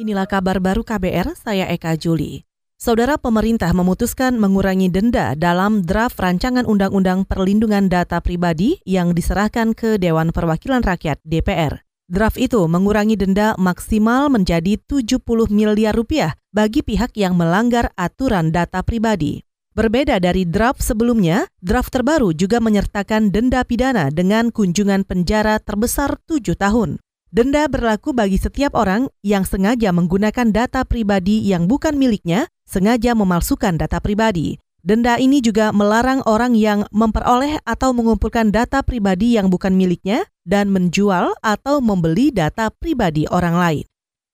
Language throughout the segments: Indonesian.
Inilah kabar baru KBR, saya Eka Juli. Saudara pemerintah memutuskan mengurangi denda dalam draft rancangan Undang-Undang Perlindungan Data Pribadi yang diserahkan ke Dewan Perwakilan Rakyat DPR. Draft itu mengurangi denda maksimal menjadi 70 miliar rupiah bagi pihak yang melanggar aturan data pribadi. Berbeda dari draft sebelumnya, draft terbaru juga menyertakan denda pidana dengan kunjungan penjara terbesar tujuh tahun. Denda berlaku bagi setiap orang yang sengaja menggunakan data pribadi yang bukan miliknya, sengaja memalsukan data pribadi. Denda ini juga melarang orang yang memperoleh atau mengumpulkan data pribadi yang bukan miliknya dan menjual atau membeli data pribadi orang lain.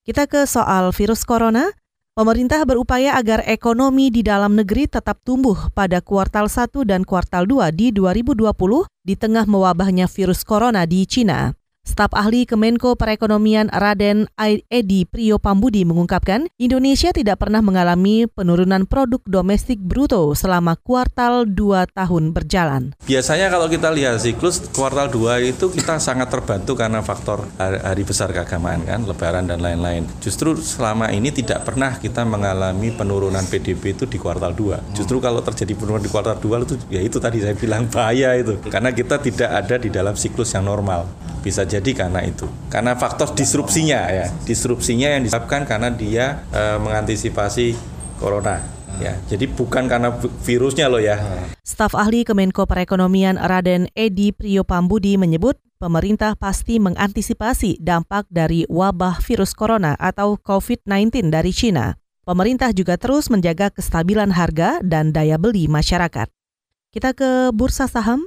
Kita ke soal virus corona. Pemerintah berupaya agar ekonomi di dalam negeri tetap tumbuh pada kuartal 1 dan kuartal 2 di 2020 di tengah mewabahnya virus corona di Cina. Staf ahli Kemenko Perekonomian Raden Edi Priyo Pambudi mengungkapkan, Indonesia tidak pernah mengalami penurunan produk domestik bruto selama kuartal 2 tahun berjalan. Biasanya kalau kita lihat siklus kuartal 2 itu kita sangat terbantu karena faktor hari besar keagamaan kan, lebaran dan lain-lain. Justru selama ini tidak pernah kita mengalami penurunan PDB itu di kuartal 2. Justru kalau terjadi penurunan di kuartal 2 itu ya itu tadi saya bilang bahaya itu. Karena kita tidak ada di dalam siklus yang normal. Bisa jadi karena itu. Karena faktor disrupsinya ya. Disrupsinya yang disebabkan karena dia e, mengantisipasi corona. Ya, jadi bukan karena virusnya loh ya. Staf ahli Kemenko Perekonomian Raden Edi Priyopambudi menyebut pemerintah pasti mengantisipasi dampak dari wabah virus corona atau COVID-19 dari China. Pemerintah juga terus menjaga kestabilan harga dan daya beli masyarakat. Kita ke bursa saham.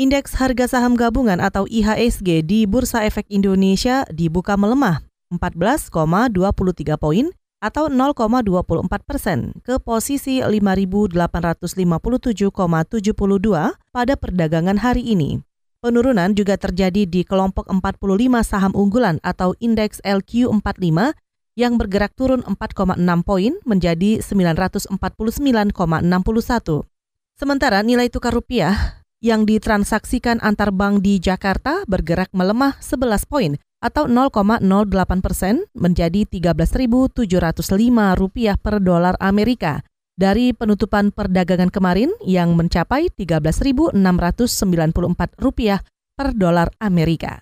Indeks harga saham gabungan atau IHSG di Bursa Efek Indonesia dibuka melemah 14,23 poin atau 0,24 persen ke posisi 5.857,72 pada perdagangan hari ini. Penurunan juga terjadi di kelompok 45 saham unggulan atau indeks LQ45 yang bergerak turun 4,6 poin menjadi 949,61. Sementara nilai tukar rupiah yang ditransaksikan antar bank di Jakarta bergerak melemah 11 poin atau 0,08 persen menjadi 13.705 rupiah per dolar Amerika dari penutupan perdagangan kemarin yang mencapai 13.694 rupiah per dolar Amerika.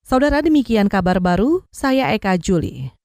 Saudara demikian kabar baru, saya Eka Juli.